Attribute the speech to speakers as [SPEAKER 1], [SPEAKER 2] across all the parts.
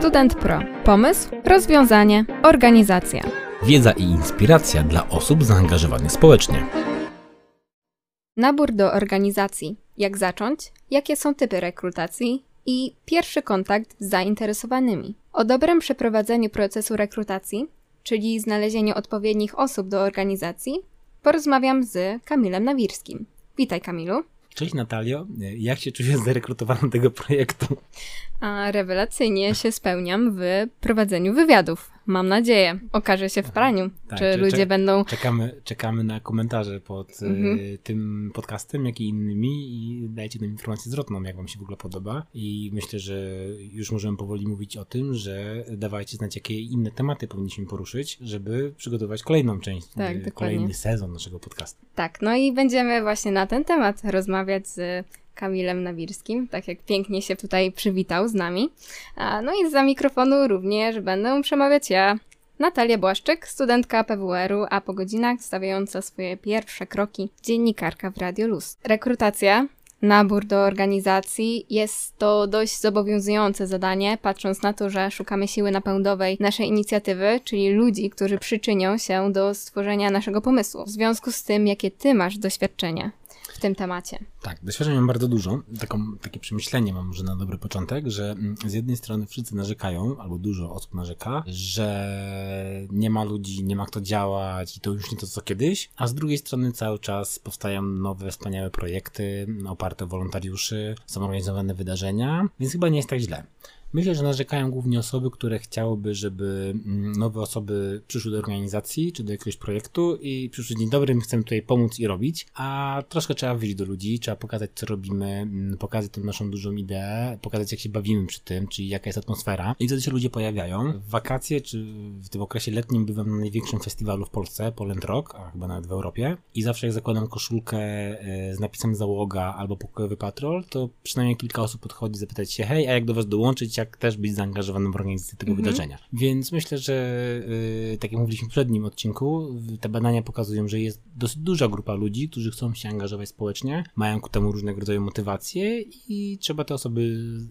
[SPEAKER 1] Student Pro. Pomysł, rozwiązanie, organizacja.
[SPEAKER 2] Wiedza i inspiracja dla osób zaangażowanych społecznie.
[SPEAKER 1] Nabór do organizacji. Jak zacząć? Jakie są typy rekrutacji? I pierwszy kontakt z zainteresowanymi. O dobrym przeprowadzeniu procesu rekrutacji, czyli znalezieniu odpowiednich osób do organizacji, porozmawiam z Kamilem Nawirskim. Witaj Kamilu.
[SPEAKER 2] Cześć Natalio, jak się czujesz zarekrutowana do tego projektu?
[SPEAKER 1] A rewelacyjnie się spełniam w prowadzeniu wywiadów. Mam nadzieję. Okaże się w praniu, tak, czy, czy ludzie będą.
[SPEAKER 2] Czekamy, czekamy na komentarze pod mhm. y, tym podcastem, jak i innymi i dajcie nam informację zwrotną, jak Wam się w ogóle podoba. I myślę, że już możemy powoli mówić o tym, że dawajcie znać, jakie inne tematy powinniśmy poruszyć, żeby przygotować kolejną część, tak, y, kolejny sezon naszego podcastu.
[SPEAKER 1] Tak, no i będziemy właśnie na ten temat rozmawiać z Kamilem Nawirskim, tak jak pięknie się tutaj przywitał z nami. No i za mikrofonu również będę przemawiać ja, Natalia Błaszczyk, studentka PWR-u, a po godzinach stawiająca swoje pierwsze kroki dziennikarka w Radio Luz. Rekrutacja nabór do organizacji. Jest to dość zobowiązujące zadanie, patrząc na to, że szukamy siły napędowej naszej inicjatywy, czyli ludzi, którzy przyczynią się do stworzenia naszego pomysłu. W związku z tym, jakie ty masz doświadczenie w tym temacie.
[SPEAKER 2] Tak, doświadczeń mam bardzo dużo. Taką, takie przemyślenie mam może na dobry początek, że mm, z jednej strony wszyscy narzekają, albo dużo osób narzeka, że nie ma ludzi, nie ma kto działać i to już nie to co kiedyś, a z drugiej strony cały czas powstają nowe, wspaniałe projekty oparte o wolontariuszy, są organizowane wydarzenia, więc chyba nie jest tak źle. Myślę, że narzekają głównie osoby, które chciałyby, żeby mm, nowe osoby przyszły do organizacji czy do jakiegoś projektu i przyszły dzień dobry, my chcemy tutaj pomóc i robić, a troszkę trzeba wyjść do ludzi, trzeba pokazać, co robimy, mm, pokazać tę naszą dużą ideę, pokazać, jak się bawimy przy tym, czyli jaka jest atmosfera. I wtedy się ludzie pojawiają. W wakacje czy w tym okresie letnim bywam na największym festiwalu w Polsce, Poland Rock, a chyba nawet w Europie. I zawsze jak zakładam koszulkę e, z napisem załoga albo pokojowy patrol, to przynajmniej kilka osób podchodzi zapytać się, hej, a jak do was dołączyć, jak też być zaangażowanym w organizację tego mhm. wydarzenia. Więc myślę, że yy, tak jak mówiliśmy w poprzednim odcinku, te badania pokazują, że jest dosyć duża grupa ludzi, którzy chcą się angażować społecznie, mają ku temu różnego rodzaju motywacje i trzeba te osoby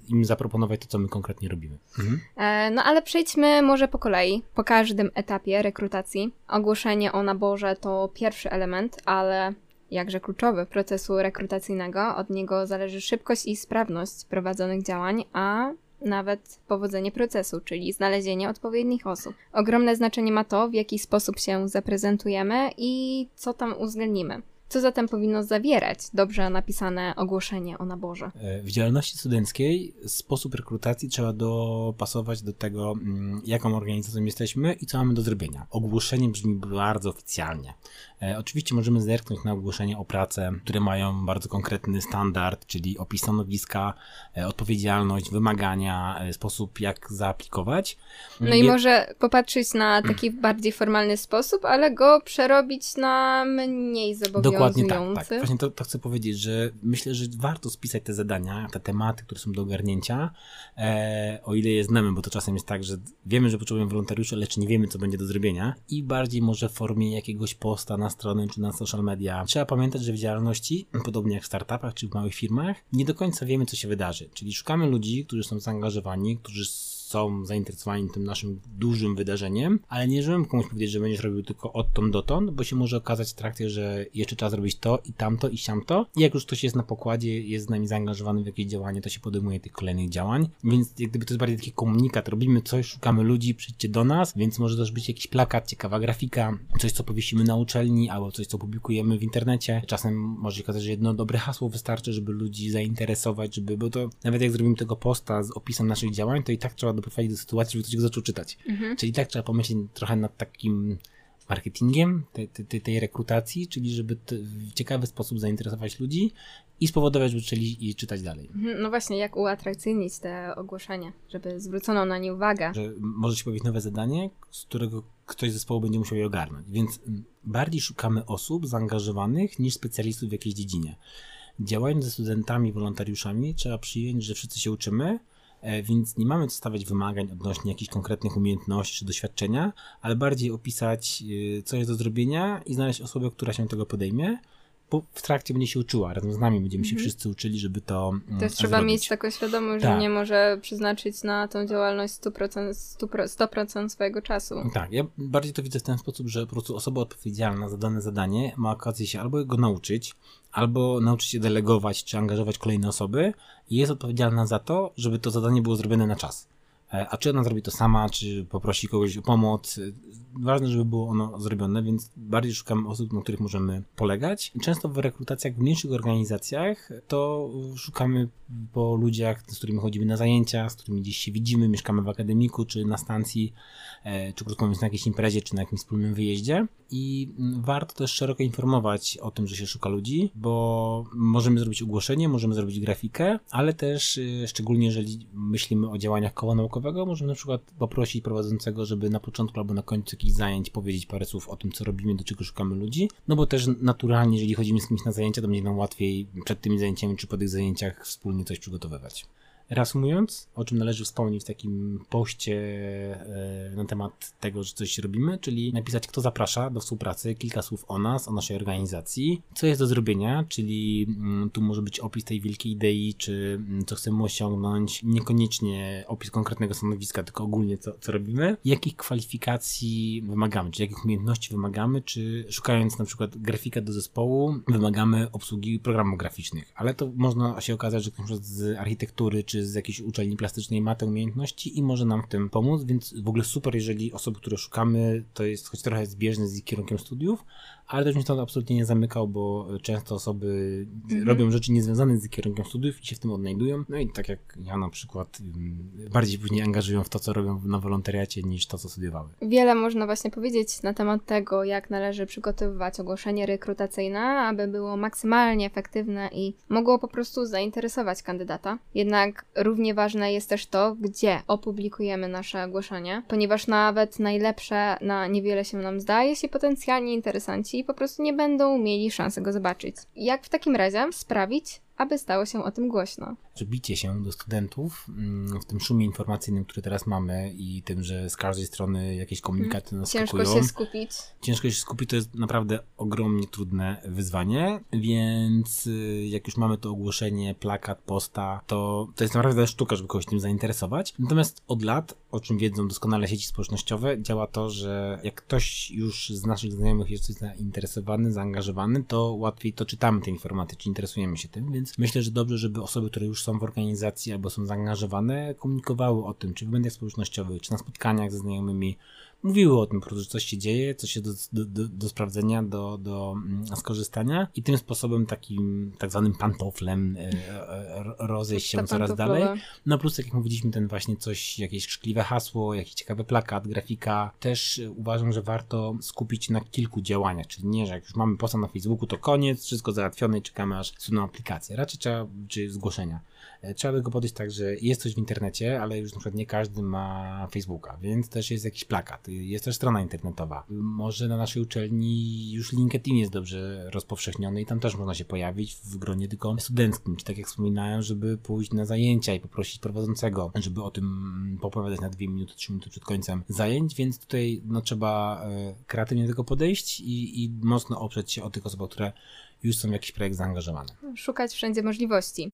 [SPEAKER 2] im zaproponować to, co my konkretnie robimy. Mhm.
[SPEAKER 1] E, no ale przejdźmy może po kolei, po każdym etapie rekrutacji. Ogłoszenie o naborze to pierwszy element, ale jakże kluczowy procesu rekrutacyjnego. Od niego zależy szybkość i sprawność prowadzonych działań, a nawet powodzenie procesu, czyli znalezienie odpowiednich osób. Ogromne znaczenie ma to, w jaki sposób się zaprezentujemy i co tam uwzględnimy. Co zatem powinno zawierać dobrze napisane ogłoszenie o naborze?
[SPEAKER 2] E, w działalności studenckiej sposób rekrutacji trzeba dopasować do tego, mm, jaką organizacją jesteśmy i co mamy do zrobienia. Ogłoszenie brzmi bardzo oficjalnie. E, oczywiście możemy zerknąć na ogłoszenia o pracę, które mają bardzo konkretny standard, czyli opis stanowiska, e, odpowiedzialność, wymagania, sposób jak zaaplikować.
[SPEAKER 1] No i Je... może popatrzeć na taki bardziej formalny sposób, ale go przerobić na mniej zobowiązujący
[SPEAKER 2] Dokładnie tak, tak. Właśnie to, to, chcę powiedzieć, że myślę, że warto spisać te zadania, te tematy, które są do ogarnięcia, e, o ile je znamy, bo to czasem jest tak, że wiemy, że potrzebujemy wolontariuszy, lecz nie wiemy, co będzie do zrobienia i bardziej może w formie jakiegoś posta na stronę czy na social media. Trzeba pamiętać, że w działalności, podobnie jak w startupach czy w małych firmach, nie do końca wiemy, co się wydarzy. Czyli szukamy ludzi, którzy są zaangażowani, którzy są zainteresowani tym naszym dużym wydarzeniem, ale nie żebym komuś powiedzieć, że będziesz robił tylko odtąd dotąd, bo się może okazać w trakcie, że jeszcze trzeba zrobić to i tamto i siamto. I jak już ktoś jest na pokładzie, jest z nami zaangażowany w jakieś działanie, to się podejmuje tych kolejnych działań. Więc jak gdyby to jest bardziej taki komunikat, robimy coś, szukamy ludzi, przyjdźcie do nas, więc może też być jakiś plakat, ciekawa grafika, coś co powiesimy na uczelni, albo coś co publikujemy w internecie. Czasem może się okazać, że jedno dobre hasło wystarczy, żeby ludzi zainteresować, żeby, bo to nawet jak zrobimy tego posta z opisem naszych działań, to i tak trzeba doprowadzić do sytuacji, żeby ktoś go zaczął czytać. Mhm. Czyli tak trzeba pomyśleć trochę nad takim marketingiem tej, tej, tej rekrutacji, czyli żeby w ciekawy sposób zainteresować ludzi i spowodować, żeby chcieli czytać dalej.
[SPEAKER 1] Mhm, no właśnie, jak uatrakcyjnić te ogłoszenia, żeby zwrócono na nie uwagę.
[SPEAKER 2] Że może się pojawić nowe zadanie, z którego ktoś z zespołu będzie musiał je ogarnąć. Więc bardziej szukamy osób zaangażowanych niż specjalistów w jakiejś dziedzinie. Działając ze studentami, wolontariuszami, trzeba przyjąć, że wszyscy się uczymy, więc nie mamy co stawiać wymagań odnośnie jakichś konkretnych umiejętności czy doświadczenia, ale bardziej opisać, e, co jest do zrobienia i znaleźć osobę, która się tego podejmie. W trakcie będzie się uczyła, razem z nami będziemy się
[SPEAKER 1] Mhm.
[SPEAKER 2] wszyscy uczyli, żeby to mm,
[SPEAKER 1] Też trzeba
[SPEAKER 2] zrobić.
[SPEAKER 1] mieć taką świadomość,
[SPEAKER 2] Tak.
[SPEAKER 1] że nie może przeznaczyć na tą działalność 100%, 100%, 100% swojego czasu.
[SPEAKER 2] Tak, ja bardziej to widzę w ten sposób, że po prostu osoba odpowiedzialna za dane zadanie ma okazję się albo go nauczyć, albo nauczyć się delegować, czy angażować kolejne osoby i jest odpowiedzialna za to, żeby to zadanie było zrobione na czas. E, A czy ona zrobi to sama, czy poprosi kogoś o pomoc, ważne, żeby było ono zrobione, więc bardziej szukamy osób, na których możemy polegać. Często w rekrutacjach w mniejszych organizacjach to szukamy po ludziach, z którymi chodzimy na zajęcia, z którymi gdzieś się widzimy, mieszkamy w akademiku, czy na stacji, czy krótko mówiąc na jakiejś imprezie, czy na jakimś wspólnym wyjeździe. I warto też szeroko informować o tym, że się szuka ludzi, bo możemy zrobić ogłoszenie, możemy zrobić grafikę, ale też y, szczególnie jeżeli myślimy o działaniach koła naukowego, możemy na przykład poprosić prowadzącego, żeby na początku albo na końcu jakichś zajęć powiedzieć parę słów o tym, co robimy, do czego szukamy ludzi, no bo też naturalnie, jeżeli chodzimy z kimś na zajęcia, to będzie nam łatwiej przed tymi zajęciami czy po tych zajęciach wspólnie coś przygotowywać. Reasumując, o czym należy wspomnieć w takim poście e, na temat tego, że coś robimy, czyli napisać, kto zaprasza do współpracy, kilka słów o nas, o naszej organizacji, co jest do zrobienia, czyli mm, tu może być opis tej wielkiej idei, czy mm, co chcemy osiągnąć, niekoniecznie opis konkretnego stanowiska, tylko ogólnie co, co robimy, jakich kwalifikacji wymagamy, czy jakich umiejętności wymagamy, czy szukając na przykład grafika do zespołu, wymagamy obsługi programów graficznych, ale to można się okazać, że ktoś z architektury, czy z jakiejś uczelni plastycznej ma te umiejętności i może nam w tym pomóc, więc w ogóle super, jeżeli osoby, które szukamy, to jest choć trochę zbieżne z ich kierunkiem studiów, ale też mnie to absolutnie nie zamykał, bo często osoby
[SPEAKER 1] Mhm.
[SPEAKER 2] robią rzeczy niezwiązane z kierunkiem studiów i się w tym odnajdują. No i tak jak ja na przykład bardziej później angażują w to, co robią na wolontariacie, niż to, co studiowały.
[SPEAKER 1] Wiele można właśnie powiedzieć na temat tego, jak należy przygotowywać ogłoszenie rekrutacyjne, aby było maksymalnie efektywne i mogło po prostu zainteresować kandydata. Jednak równie ważne jest też to, gdzie opublikujemy nasze ogłoszenie, ponieważ nawet najlepsze na niewiele się nam zda, jeśli potencjalni interesanci po prostu nie będą mieli szansy go zobaczyć. Jak w takim razie sprawić, aby stało się o tym głośno?
[SPEAKER 2] że bicie się do studentów mm, w tym szumie informacyjnym, który teraz mamy i tym, że z każdej strony jakieś komunikaty nas
[SPEAKER 1] Ciężko
[SPEAKER 2] skakują,
[SPEAKER 1] się skupić.
[SPEAKER 2] ciężko się skupić, to jest naprawdę ogromnie trudne wyzwanie, więc y, jak już mamy to ogłoszenie, plakat, posta, to to jest naprawdę sztuka, żeby kogoś tym zainteresować. Natomiast od lat, o czym wiedzą doskonale sieci społecznościowe, działa to, że jak ktoś już z naszych znajomych jest coś zainteresowany, zaangażowany, to łatwiej to czytamy te informacje, czy interesujemy się tym, więc myślę, że dobrze, żeby osoby, które już są w organizacji albo są zaangażowane, komunikowały o tym, czy w mediach społecznościowych, czy na spotkaniach ze znajomymi, mówiły o tym, po prostu, że coś się dzieje, coś jest do, do, do, do sprawdzenia, do, do mm, skorzystania i tym sposobem takim tak zwanym pantoflem e, e, ro- rozejść się coraz dalej. No plus, tak jak mówiliśmy, ten właśnie coś, jakieś krzykliwe hasło, jakiś ciekawy plakat, grafika. Też uważam, że warto skupić się na kilku działaniach, czyli nie, że jak już mamy posta na Facebooku, to koniec, wszystko załatwione i czekamy aż suną aplikację. Raczej trzeba, czy zgłoszenia. E, Trzeba by go podejść tak, że jest coś w internecie, ale już na przykład nie każdy ma Facebooka, więc też jest jakiś plakat, jest też strona internetowa. Może na naszej uczelni już LinkedIn jest dobrze rozpowszechniony i tam też można się pojawić w gronie tylko studenckim, czy tak jak wspominałem, żeby pójść na zajęcia i poprosić prowadzącego, żeby o tym popowiadać na dwie minuty, trzy minuty przed końcem zajęć, więc tutaj no, trzeba e, kreatywnie do tego podejść i, i mocno oprzeć się o tych osobach, które już są w jakiś projekt zaangażowane.
[SPEAKER 1] Szukać wszędzie możliwości.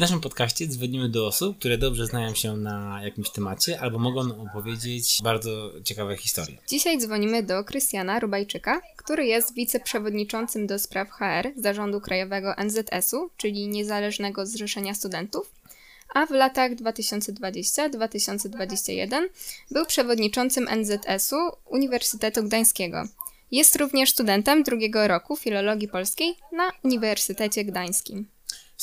[SPEAKER 2] Naszym podcaście dzwonimy do osób, które dobrze znają się na jakimś temacie albo mogą opowiedzieć bardzo ciekawe historie.
[SPEAKER 1] Dzisiaj dzwonimy do Krystiana Rubajczyka, który jest wiceprzewodniczącym do spraw HR Zarządu Krajowego NZS-u, czyli Niezależnego Zrzeszenia Studentów, a w latach 2020-2021 był przewodniczącym NZS-u Uniwersytetu Gdańskiego. Jest również studentem drugiego roku filologii polskiej na Uniwersytecie Gdańskim.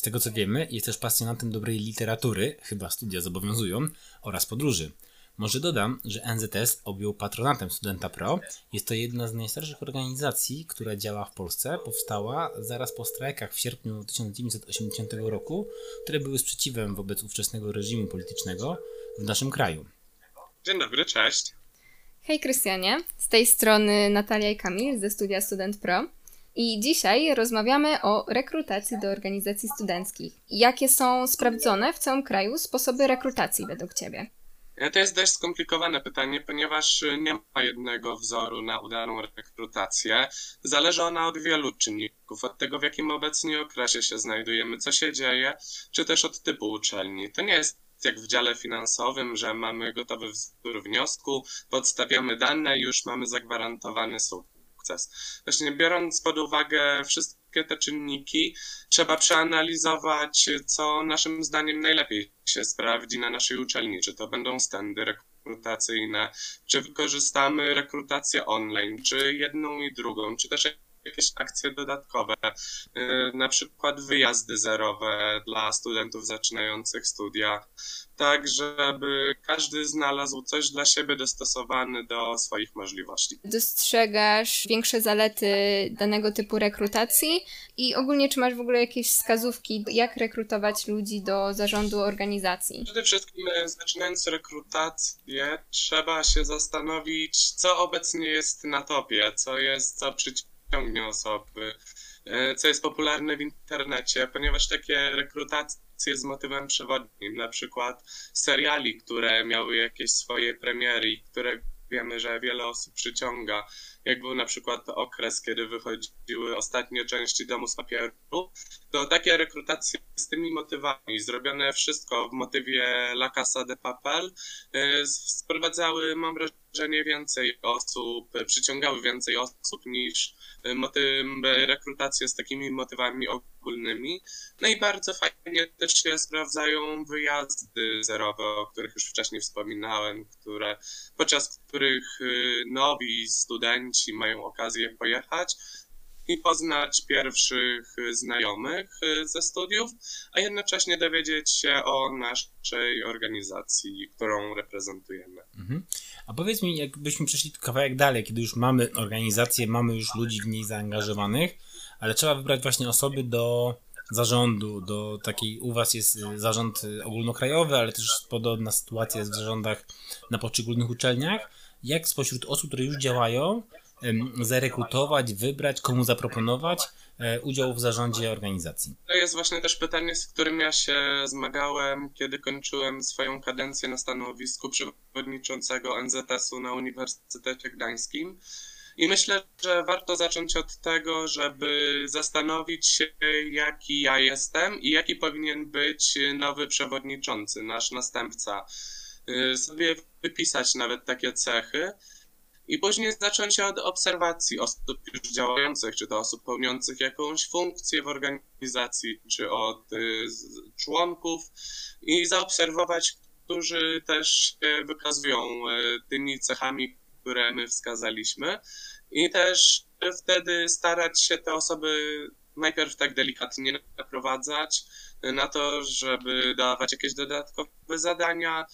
[SPEAKER 2] Z tego co wiemy, jest też pasjonatem dobrej literatury, chyba studia zobowiązują, oraz podróży. Może dodam, że NZS objął patronatem Studenta Pro. Jest to jedna z najstarszych organizacji, która działa w Polsce. Powstała zaraz po strajkach w sierpniu 1980 roku, które były sprzeciwem wobec ówczesnego reżimu politycznego w naszym kraju.
[SPEAKER 3] Dzień dobry, cześć.
[SPEAKER 1] Hej Krystianie, z tej strony Natalia i Kamil ze studia Student Pro. I dzisiaj rozmawiamy o rekrutacji do organizacji studenckich. Jakie są sprawdzone w całym kraju sposoby rekrutacji według Ciebie?
[SPEAKER 3] To jest dość skomplikowane pytanie, ponieważ nie ma jednego wzoru na udaną rekrutację. Zależy ona od wielu czynników, od tego w jakim obecnie okresie się znajdujemy, co się dzieje, czy też od typu uczelni. To nie jest jak w dziale finansowym, że mamy gotowy wzór wniosku, podstawiamy dane i już mamy zagwarantowany sukces. Właśnie biorąc pod uwagę wszystkie te czynniki, trzeba przeanalizować, co naszym zdaniem najlepiej się sprawdzi na naszej uczelni. Czy to będą standy rekrutacyjne, czy wykorzystamy rekrutację online, czy jedną i drugą, czy też jakieś akcje dodatkowe, y, na przykład wyjazdy zerowe dla studentów zaczynających studia, tak żeby każdy znalazł coś dla siebie dostosowane do swoich możliwości.
[SPEAKER 1] Dostrzegasz większe zalety danego typu rekrutacji i ogólnie czy masz w ogóle jakieś wskazówki, jak rekrutować ludzi do zarządu organizacji?
[SPEAKER 3] Przede wszystkim e, zaczynając rekrutację, trzeba się zastanowić, co obecnie jest na topie, co jest, co przyciąga ciągnie osoby, e, co jest popularne w internecie, ponieważ takie rekrutacje z motywem przewodnim, na przykład seriali, które miały jakieś swoje premiery które wiemy, że wiele osób przyciąga, jak był na przykład okres, kiedy wychodziły ostatnie części Domu z Papieru, to takie rekrutacje z tymi motywami, zrobione wszystko w motywie La Casa de Papel, e, sprowadzały, mam wrażenie, więcej osób, przyciągały więcej osób niż moty, rekrutację z takimi motywami ogólnymi. No i bardzo fajnie też się sprawdzają wyjazdy zerowe, o których już wcześniej wspominałem, które, podczas których nowi studenci mają okazję pojechać i poznać pierwszych znajomych y, ze studiów, a jednocześnie dowiedzieć się o naszej organizacji, którą reprezentujemy. Mhm.
[SPEAKER 2] A powiedz mi, jakbyśmy przeszli kawałek dalej, kiedy już mamy organizację, mamy już ludzi w niej zaangażowanych, ale trzeba wybrać właśnie osoby do zarządu, do takiej, u Was jest y, zarząd ogólnokrajowy, ale też podobna sytuacja jest w zarządach na poszczególnych uczelniach. Jak spośród osób, które już działają, zarekrutować, wybrać, komu zaproponować e, udział w zarządzie organizacji?
[SPEAKER 3] To jest właśnie też pytanie, z którym ja się zmagałem, kiedy kończyłem swoją kadencję na stanowisku przewodniczącego NZS-u na Uniwersytecie Gdańskim. I myślę, że warto zacząć od tego, żeby zastanowić się, jaki ja jestem i jaki powinien być nowy przewodniczący, nasz następca. Y, sobie wypisać nawet takie cechy i później zacząć od obserwacji osób już działających, czy to osób pełniących jakąś funkcję w organizacji, czy od y, członków i zaobserwować, którzy też się wykazują y, tymi cechami, które my wskazaliśmy. I też wtedy starać się te osoby najpierw tak delikatnie naprowadzać na to, żeby dawać jakieś dodatkowe zadania,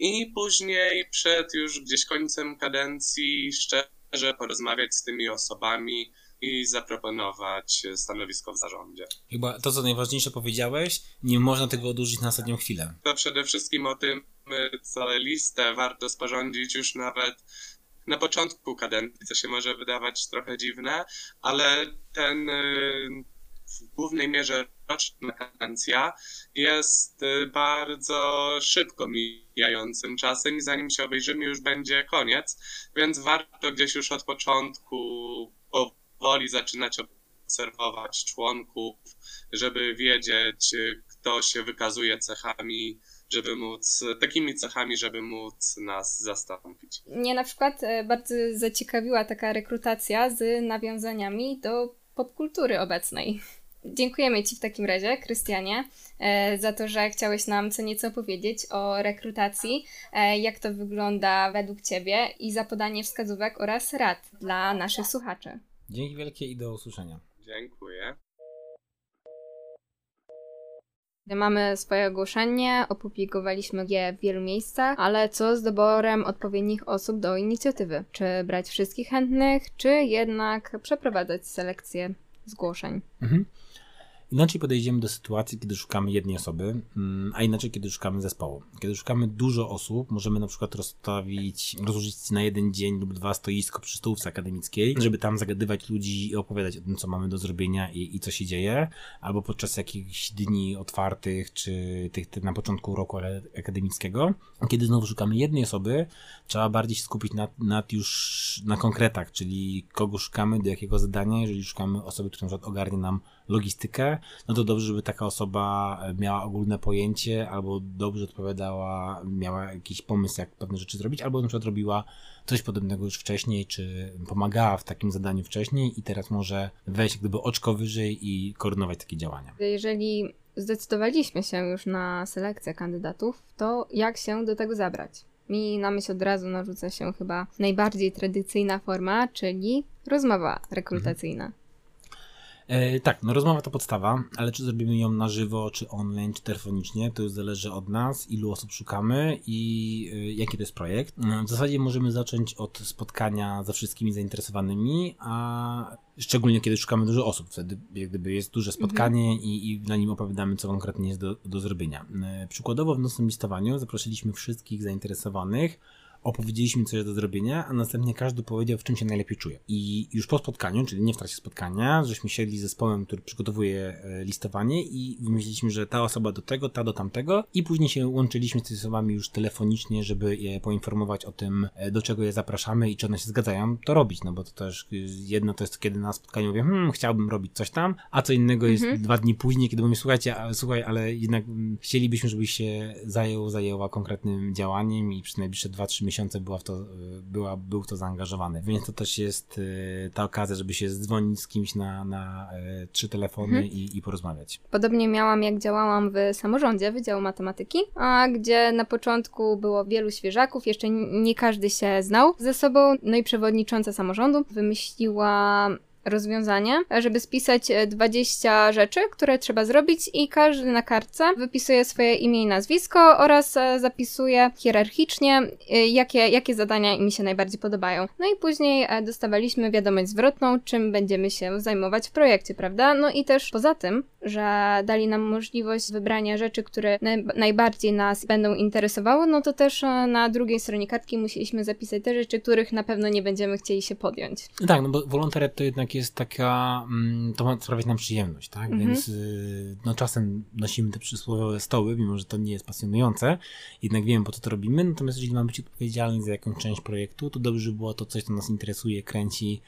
[SPEAKER 3] i później przed już gdzieś końcem kadencji szczerze porozmawiać z tymi osobami i zaproponować stanowisko w zarządzie.
[SPEAKER 2] Chyba to, co najważniejsze powiedziałeś, nie można tego odłożyć na ostatnią chwilę.
[SPEAKER 3] To przede wszystkim o tym, co listę warto sporządzić już nawet na początku kadencji, co się może wydawać trochę dziwne, ale ten w głównej mierze roczna kadencja jest y, bardzo szybko mijającym czasem i zanim się obejrzymy już będzie koniec, więc warto gdzieś już od początku powoli zaczynać obserwować członków, żeby wiedzieć, kto się wykazuje cechami żeby móc, takimi cechami, żeby móc nas zastąpić.
[SPEAKER 1] Mnie na przykład e, bardzo zaciekawiła taka rekrutacja z nawiązaniami do popkultury obecnej. Dziękujemy Ci w takim razie, Krystianie, e, za to, że chciałeś nam co nieco powiedzieć o rekrutacji, e, jak to wygląda według Ciebie i za podanie wskazówek oraz rad dla naszych słuchaczy.
[SPEAKER 2] Dzięki wielkie i do usłyszenia.
[SPEAKER 3] Dziękuję.
[SPEAKER 1] Mamy swoje ogłoszenie, opublikowaliśmy je w wielu miejscach, ale co z doborem odpowiednich osób do inicjatywy? Czy brać wszystkich chętnych, czy jednak przeprowadzać selekcję zgłoszeń? Mhm.
[SPEAKER 2] Inaczej podejdziemy do sytuacji, kiedy szukamy jednej osoby, mm, a inaczej, kiedy szukamy zespołu. Kiedy szukamy dużo osób, możemy na przykład rozstawić, rozłożyć na jeden dzień lub dwa stoisko przy stołówce akademickiej, żeby tam zagadywać ludzi i opowiadać o tym, co mamy do zrobienia i, i co się dzieje, albo podczas jakichś dni otwartych, czy tych, tych na początku roku akademickiego. Kiedy znowu szukamy jednej osoby, trzeba bardziej się skupić nad, nad już na konkretach, czyli kogo szukamy, do jakiego zadania, jeżeli szukamy osoby, która na przykład ogarnie nam logistykę, no to dobrze, żeby taka osoba miała ogólne pojęcie, albo dobrze odpowiadała, miała jakiś pomysł, jak pewne rzeczy zrobić, albo na przykład robiła coś podobnego już wcześniej, czy pomagała w takim zadaniu wcześniej i teraz może wejść gdyby oczko wyżej i koordynować takie działania.
[SPEAKER 1] Jeżeli zdecydowaliśmy się już na selekcję kandydatów, to jak się do tego zabrać? Mi na myśl od razu narzuca się chyba najbardziej tradycyjna forma, czyli rozmowa rekrutacyjna. Mhm.
[SPEAKER 2] E, tak, no rozmowa to podstawa, ale czy zrobimy ją na żywo, czy online, czy telefonicznie, to już zależy od nas, ilu osób szukamy i e, jaki to jest projekt. E, w zasadzie możemy zacząć od spotkania ze wszystkimi zainteresowanymi, a szczególnie kiedy szukamy dużo osób, wtedy jak gdyby jest duże spotkanie mhm. i, i na nim opowiadamy, co konkretnie jest do, do zrobienia. E, przykładowo w nocnym listowaniu zaprosiliśmy wszystkich zainteresowanych, opowiedzieliśmy coś do zrobienia, a następnie każdy powiedział, w czym się najlepiej czuje. I już po spotkaniu, czyli nie w trakcie spotkania, żeśmy siedli z zespołem, który przygotowuje e, listowanie i wymyśliliśmy, że ta osoba do tego, ta do tamtego i później się łączyliśmy z tymi osobami już telefonicznie, żeby je poinformować o tym, e, do czego je zapraszamy i czy one się zgadzają to robić, no bo to też y, jedno to jest, kiedy na spotkaniu mówię, hmm, chciałbym robić coś tam, a co innego jest mhm. dwa dni później, kiedy mówię, słuchajcie, a, słuchaj, ale jednak mm, chcielibyśmy, żebyś się zajął, zajęła konkretnym działaniem i przez najbliższe 2-3 miesiące była w to, była, był w to zaangażowany. Więc to też jest y, ta okazja, żeby się zdzwonić z kimś na, na y, trzy telefony mhm. i, i porozmawiać.
[SPEAKER 1] Podobnie miałam, jak działałam w samorządzie Wydziału Matematyki, a gdzie na początku było wielu świeżaków, jeszcze nie każdy się znał ze sobą, no i przewodnicząca samorządu wymyśliła rozwiązanie, żeby spisać 20 e, rzeczy, które trzeba zrobić i każdy na kartce wypisuje swoje imię i nazwisko oraz e, zapisuje hierarchicznie, e, jakie, jakie zadania mi się najbardziej podobają. No i później dostawaliśmy wiadomość zwrotną, czym będziemy się zajmować w projekcie, prawda? No i też poza tym, że dali nam możliwość wybrania rzeczy, które najbardziej nas będą interesowały, no to też na drugiej stronie kartki musieliśmy zapisać te rzeczy, których na pewno nie będziemy chcieli się podjąć.
[SPEAKER 2] Tak, no bo wolontariat to jednak jest taka, mm, to ma sprawiać nam przyjemność, tak? Mhm. Więc y, no czasem nosimy te przysłowiowe stoły, mimo że to nie jest pasjonujące, jednak wiemy po co to robimy, natomiast jeżeli mamy być odpowiedzialni za jakąś część projektu, to dobrze by było to coś, co nas interesuje, kręci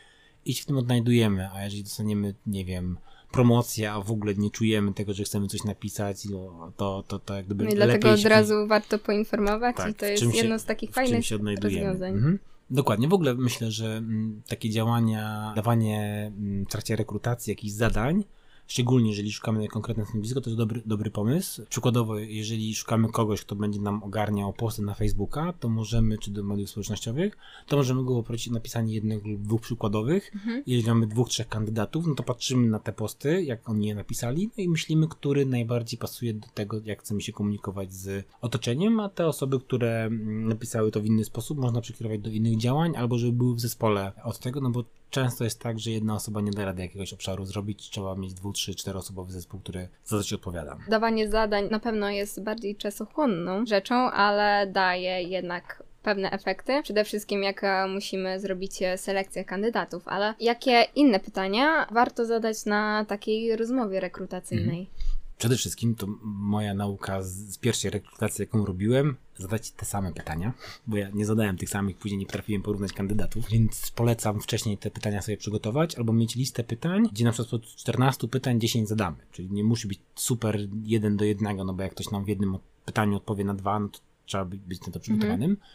[SPEAKER 2] i się w tym odnajdujemy, a jeżeli dostaniemy, nie wiem, promocję, a w ogóle nie czujemy tego, że chcemy coś napisać, no, to, to, to jak gdyby
[SPEAKER 1] no I dlatego od razu warto poinformować tak, i to jest jedno z takich fajnych rozwiązań. Mhm.
[SPEAKER 2] Dokładnie. W ogóle myślę, że mm, takie działania, dawanie mm, w trakcie rekrutacji jakichś zadań, szczególnie jeżeli szukamy konkretne stanowisko, to jest dobry, dobry pomysł. Przykładowo, jeżeli szukamy kogoś, kto będzie nam ogarniał posty na Facebooka, to możemy, czy do mediów społecznościowych, to możemy go poprosić o napisanie jednego lub dwóch przykładowych. Mhm. Jeżeli mamy dwóch, trzech kandydatów, no to patrzymy na te posty, jak oni je napisali, no i myślimy, który najbardziej pasuje do tego, jak chcemy się komunikować z otoczeniem, a te osoby, które mm, napisały to w inny sposób, można przekierować do innych działań, albo żeby były w zespole od tego, no bo często jest tak, że jedna osoba nie da rady jakiegoś obszaru zrobić, trzeba mieć dwóch, trzy, czteroosobowy zespół, który za coś odpowiada.
[SPEAKER 1] Dawanie zadań na pewno jest bardziej czasochłonną rzeczą, ale daje jednak pewne efekty. Przede wszystkim, jak e, musimy zrobić e, selekcję kandydatów, ale jakie inne pytania warto zadać na takiej rozmowie rekrutacyjnej? Mhm.
[SPEAKER 2] Przede wszystkim to moja nauka z pierwszej rekrutacji, jaką robiłem, zadać te same pytania, bo ja nie zadałem tych samych, później nie potrafiłem porównać kandydatów, więc polecam wcześniej te pytania sobie przygotować, albo mieć listę pytań, gdzie na przykład od 14 pytań 10 zadamy, czyli nie musi być super jeden do jednego, no bo jak ktoś nam w jednym pytaniu odpowie na dwa, no to trzeba być na to przygotowanym. Mhm.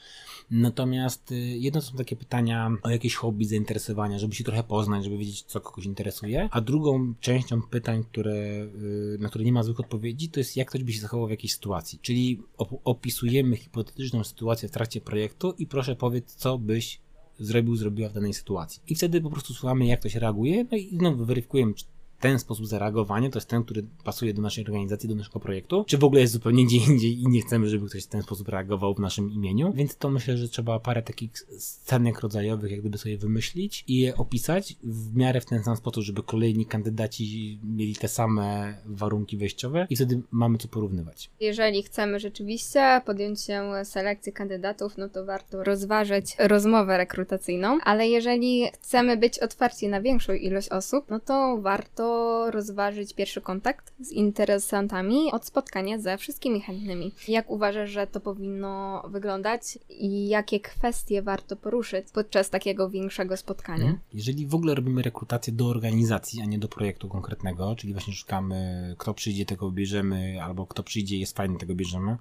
[SPEAKER 2] Natomiast y, jedno są takie pytania o jakieś hobby, zainteresowania, żeby się trochę poznać, żeby wiedzieć, co kogoś interesuje. A drugą częścią pytań, które, y, na które nie ma złych odpowiedzi, to jest jak ktoś by się zachował w jakiejś sytuacji. Czyli opisujemy hipotetyczną sytuację w trakcie projektu i proszę powiedz, co byś zrobił, zrobiła w danej sytuacji. I wtedy po prostu słuchamy, jak ktoś reaguje, no i znowu weryfikujemy, czy ten sposób zareagowania to jest ten, który pasuje do naszej organizacji, do naszego projektu, czy w ogóle jest zupełnie gdzie indziej i nie chcemy, żeby ktoś w ten sposób reagował w naszym imieniu. Więc to myślę, że trzeba parę takich scenek rodzajowych jak gdyby sobie wymyślić i je opisać w miarę w ten sam sposób, żeby kolejni kandydaci mieli te same warunki wejściowe i wtedy mamy co porównywać.
[SPEAKER 1] Jeżeli chcemy rzeczywiście podjąć się selekcji kandydatów, no to warto rozważyć rozmowę rekrutacyjną, ale jeżeli chcemy być otwarci na większą ilość osób, no to warto rozważyć pierwszy kontakt z interesantami od spotkania ze wszystkimi chętnymi. Jak uważasz, że to powinno wyglądać i jakie kwestie warto poruszyć podczas takiego większego spotkania? Mhm.
[SPEAKER 2] Jeżeli w ogóle robimy rekrutację do organizacji, a nie do projektu konkretnego, czyli właśnie szukamy, kto przyjdzie, tego bierzemy, albo kto przyjdzie, jest fajny, tego bierzemy,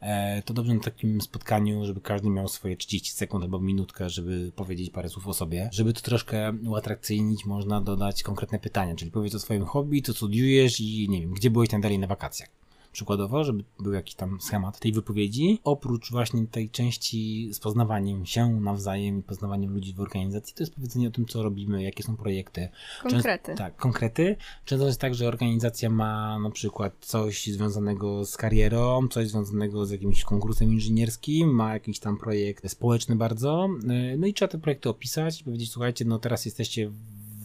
[SPEAKER 2] e, to dobrze na takim spotkaniu, żeby każdy miał swoje 30 sekund albo minutkę, żeby powiedzieć parę słów o sobie. Żeby to troszkę uatrakcyjnić, można dodać konkretne pytania, czyli powiedz o swoim hobby, co studiujesz i nie wiem, gdzie byłeś tam dalej na wakacjach przykładowo, żeby był jakiś tam schemat tej wypowiedzi. Oprócz właśnie tej części z poznawaniem się nawzajem i poznawaniem ludzi w organizacji, to jest powiedzenie o tym, co robimy, jakie są projekty.
[SPEAKER 1] Konkrety.
[SPEAKER 2] Często, tak, konkrety. Często jest tak, że organizacja ma na przykład coś związanego z karierą, coś związanego z jakimś konkursem inżynierskim, ma jakiś tam projekt społeczny bardzo, no i trzeba te projekty opisać i powiedzieć, słuchajcie, no teraz jesteście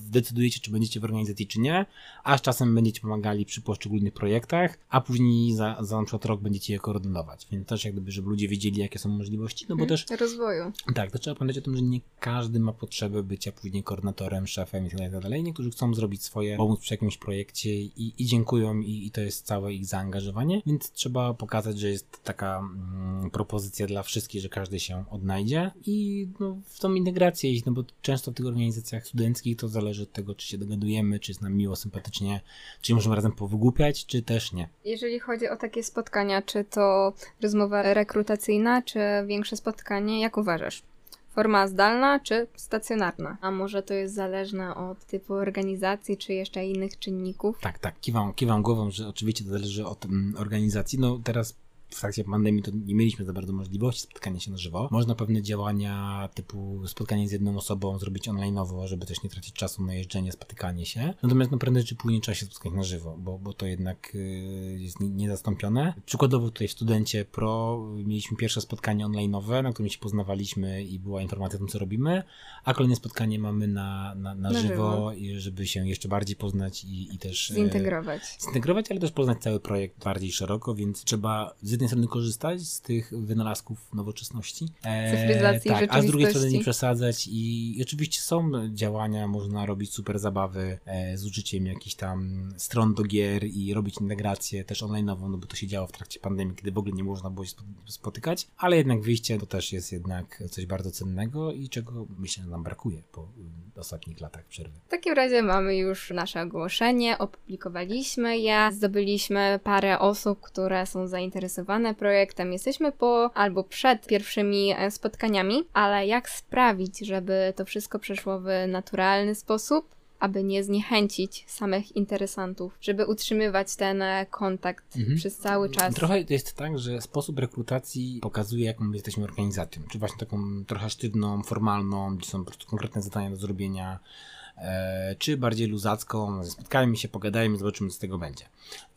[SPEAKER 2] decydujecie, czy będziecie w organizacji, czy nie, a czasem będziecie pomagali przy poszczególnych projektach, a później za, za na przykład rok będziecie je koordynować. Więc też jak gdyby, żeby ludzie wiedzieli, jakie są możliwości, no bo hmm, też...
[SPEAKER 1] Rozwoju.
[SPEAKER 2] Tak, to trzeba pamiętać o tym, że nie każdy ma potrzebę bycia później koordynatorem, szefem i tak dalej. Niektórzy chcą zrobić swoje, pomóc przy jakimś projekcie i, i dziękują i, i, to jest całe ich zaangażowanie, więc trzeba pokazać, że jest taka mm, propozycja dla wszystkich, że każdy się odnajdzie i no, w tą integrację iść, no bo często w tych organizacjach studenckich to zależy zależy od tego, czy się dogadujemy, czy jest nam miło, sympatycznie, czy możemy razem powygłupiać, czy też nie.
[SPEAKER 1] Jeżeli chodzi o takie spotkania, czy to rozmowa rekrutacyjna, czy większe spotkanie, jak uważasz? Forma zdalna czy stacjonarna? A może to jest zależne od typu organizacji, czy jeszcze innych czynników?
[SPEAKER 2] Tak, tak. Kiwam, kiwam głową, że oczywiście to zależy od mm, organizacji. No teraz w trakcie pandemii to nie mieliśmy za bardzo możliwości spotkania się na żywo. Można pewne działania typu spotkanie z jedną osobą zrobić online'owo, żeby też nie tracić czasu na jeżdżenie, spotykanie się. Natomiast no prędzej czy później trzeba się spotkać na żywo, bo, bo to jednak y, jest niezastąpione. Przykładowo tutaj w Studencie Pro mieliśmy pierwsze spotkanie online'owe, na którym się poznawaliśmy i była informacja o tym, co robimy, a kolejne spotkanie mamy na, na, na, na żywo, żywo, żeby się jeszcze bardziej poznać i, i też...
[SPEAKER 1] Y, zintegrować.
[SPEAKER 2] Zintegrować, ale też poznać cały projekt bardziej szeroko, więc trzeba z jednej strony korzystać z tych wynalazków nowoczesności.
[SPEAKER 1] E, tak,
[SPEAKER 2] a z drugiej strony nie przesadzać i, i, oczywiście są działania, można robić super zabawy e, z użyciem jakichś tam stron do gier i robić integrację też online'ową, no bo to się działo w trakcie pandemii, kiedy w ogóle nie można było się spotykać, ale jednak wyjście to też jest jednak coś bardzo cennego i czego myślę, że nam brakuje po ostatnich latach przerwy.
[SPEAKER 1] W takim razie mamy już nasze ogłoszenie, opublikowaliśmy je, zdobyliśmy parę osób, które są zainteresowane projektem. Jesteśmy po albo przed pierwszymi e, spotkaniami, ale jak sprawić, żeby to wszystko przeszło w naturalny sposób? aby nie zniechęcić samych interesantów, żeby utrzymywać ten e, kontakt mhm. przez cały czas.
[SPEAKER 2] Trochę jest tak, że sposób rekrutacji pokazuje, jaką my jesteśmy organizacją. Czy właśnie taką trochę sztywną, formalną, gdzie są po prostu konkretne zadania do zrobienia, czy bardziej luzacką, spotkajmy się, pogadajmy, zobaczymy, co z tego będzie.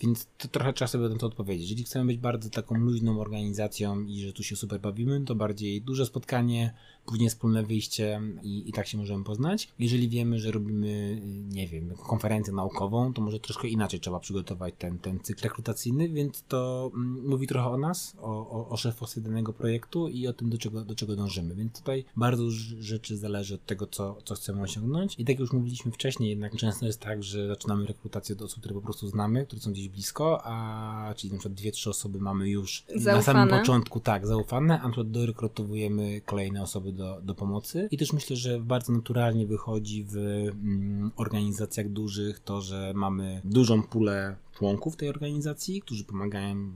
[SPEAKER 2] Więc to trochę trzeba sobie na to odpowiedzieć. Jeżeli chcemy być bardzo taką luźną organizacją i że tu się super bawimy, to bardziej duże spotkanie, później wspólne wyjście i, i tak się możemy poznać. Jeżeli wiemy, że robimy, nie wiem, konferencję naukową, to może troszkę inaczej trzeba przygotować ten, ten cykl rekrutacyjny, więc to mm, mówi trochę o nas, o, o, o szefostwie danego projektu i o tym, do czego, do czego dążymy. Więc tutaj bardzo rzeczy zależy od tego, co, co chcemy osiągnąć. I tak jak już mówiliśmy wcześniej, jednak często jest tak, że zaczynamy rekrutację do osób, które po prostu znamy, które są gdzieś blisko, a czyli na przykład dwie, trzy osoby mamy już zaufane. na samym początku, tak, zaufane, a na przykład dorekrutowujemy kolejne osoby do, do pomocy. I też myślę, że bardzo naturalnie wychodzi w mm, organizacjach dużych to, że mamy dużą pulę członków tej organizacji, którzy pomagają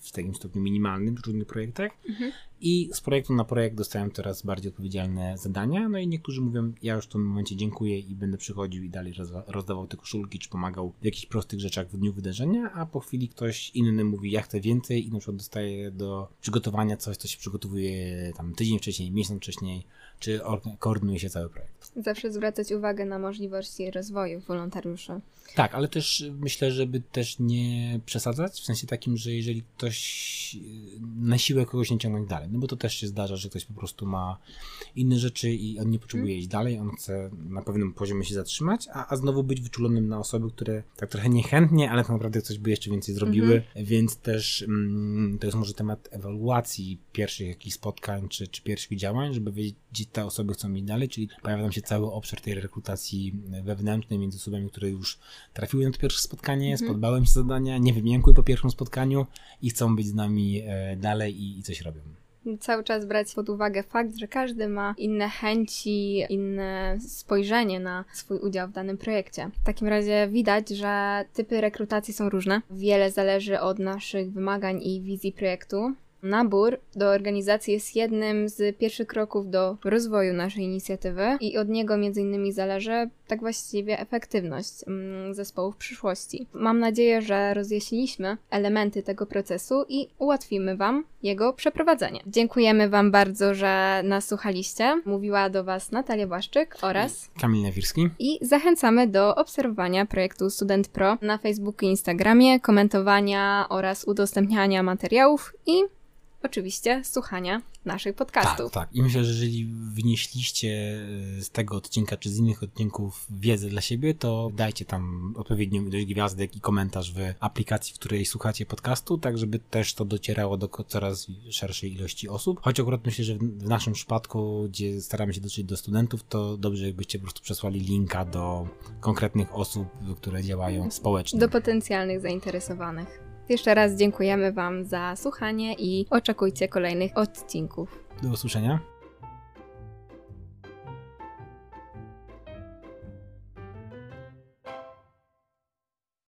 [SPEAKER 2] w takim stopniu minimalnym w różnych projektach. Mhm i z projektu na projekt dostają coraz bardziej odpowiedzialne zadania, no i niektórzy mówią, ja już w tym momencie dziękuję i będę przychodził i dalej rozdawał te koszulki, czy pomagał w jakichś prostych rzeczach w dniu wydarzenia, a po chwili ktoś inny mówi, ja chcę więcej i na przykład dostaje do przygotowania coś, co się przygotowuje tam tydzień wcześniej, miesiąc wcześniej, czy koordynuje się cały projekt.
[SPEAKER 1] Zawsze zwracać uwagę na możliwości rozwoju wolontariuszy.
[SPEAKER 2] Tak, ale też myślę, żeby też nie przesadzać, w sensie takim, że jeżeli ktoś e, na siłę kogoś nie ciągnąć dalej, no bo to też się zdarza, że ktoś po prostu ma inne rzeczy i on nie potrzebuje mm. iść dalej, on chce na pewnym poziomie się zatrzymać, a, a znowu być wyczulonym na osoby, które tak trochę niechętnie, ale tak naprawdę coś by jeszcze więcej zrobiły, mm-hmm. więc też mm, to jest może temat ewaluacji pierwszych jakichś spotkań czy, czy pierwszych działań, żeby wiedzieć, gdzie te osoby chcą iść dalej, czyli pojawia nam się cały obszar tej rekrutacji wewnętrznej między osobami, które już trafiły na to pierwsze spotkanie, mhm. spodobałem się zadania, nie wymiękły po pierwszym spotkaniu i chcą być z nami e, dalej i, i coś robią
[SPEAKER 1] cały czas brać pod uwagę fakt, że każdy ma inne chęci, inne spojrzenie na swój udział w danym projekcie. W takim razie widać, że typy rekrutacji są różne. Wiele zależy od naszych wymagań i wizji projektu. Nabór do organizacji jest jednym z pierwszych kroków do rozwoju naszej inicjatywy i od niego między innymi zależy tak właściwie efektywność mm, zespołu w przyszłości. Mam nadzieję, że rozjaśniliśmy elementy tego procesu i ułatwimy Wam jego przeprowadzenie. Dziękujemy Wam bardzo, że nas słuchaliście. Mówiła do Was Natalia Błaszczyk oraz
[SPEAKER 2] Kamil Nawirski.
[SPEAKER 1] I zachęcamy do obserwowania projektu Student Pro na Facebooku i Instagramie, komentowania oraz udostępniania materiałów i oczywiście słuchania naszych podcastów.
[SPEAKER 2] Tak, tak. I myślę, że jeżeli wnieśliście e, z tego odcinka czy z innych odcinków wiedzę dla siebie, to dajcie tam odpowiednią ilość gwiazdek i komentarz w aplikacji, w której słuchacie podcastu, tak żeby też to docierało do coraz szerszej ilości osób. Choć akurat myślę, że w naszym przypadku, gdzie staramy się dotrzeć do studentów, to dobrze jakbyście po prostu przesłali linka do konkretnych osób, które działają społecznie.
[SPEAKER 1] Do potencjalnych zainteresowanych. Jeszcze raz dziękujemy Wam za słuchanie i oczekujcie kolejnych odcinków.
[SPEAKER 2] Do usłyszenia.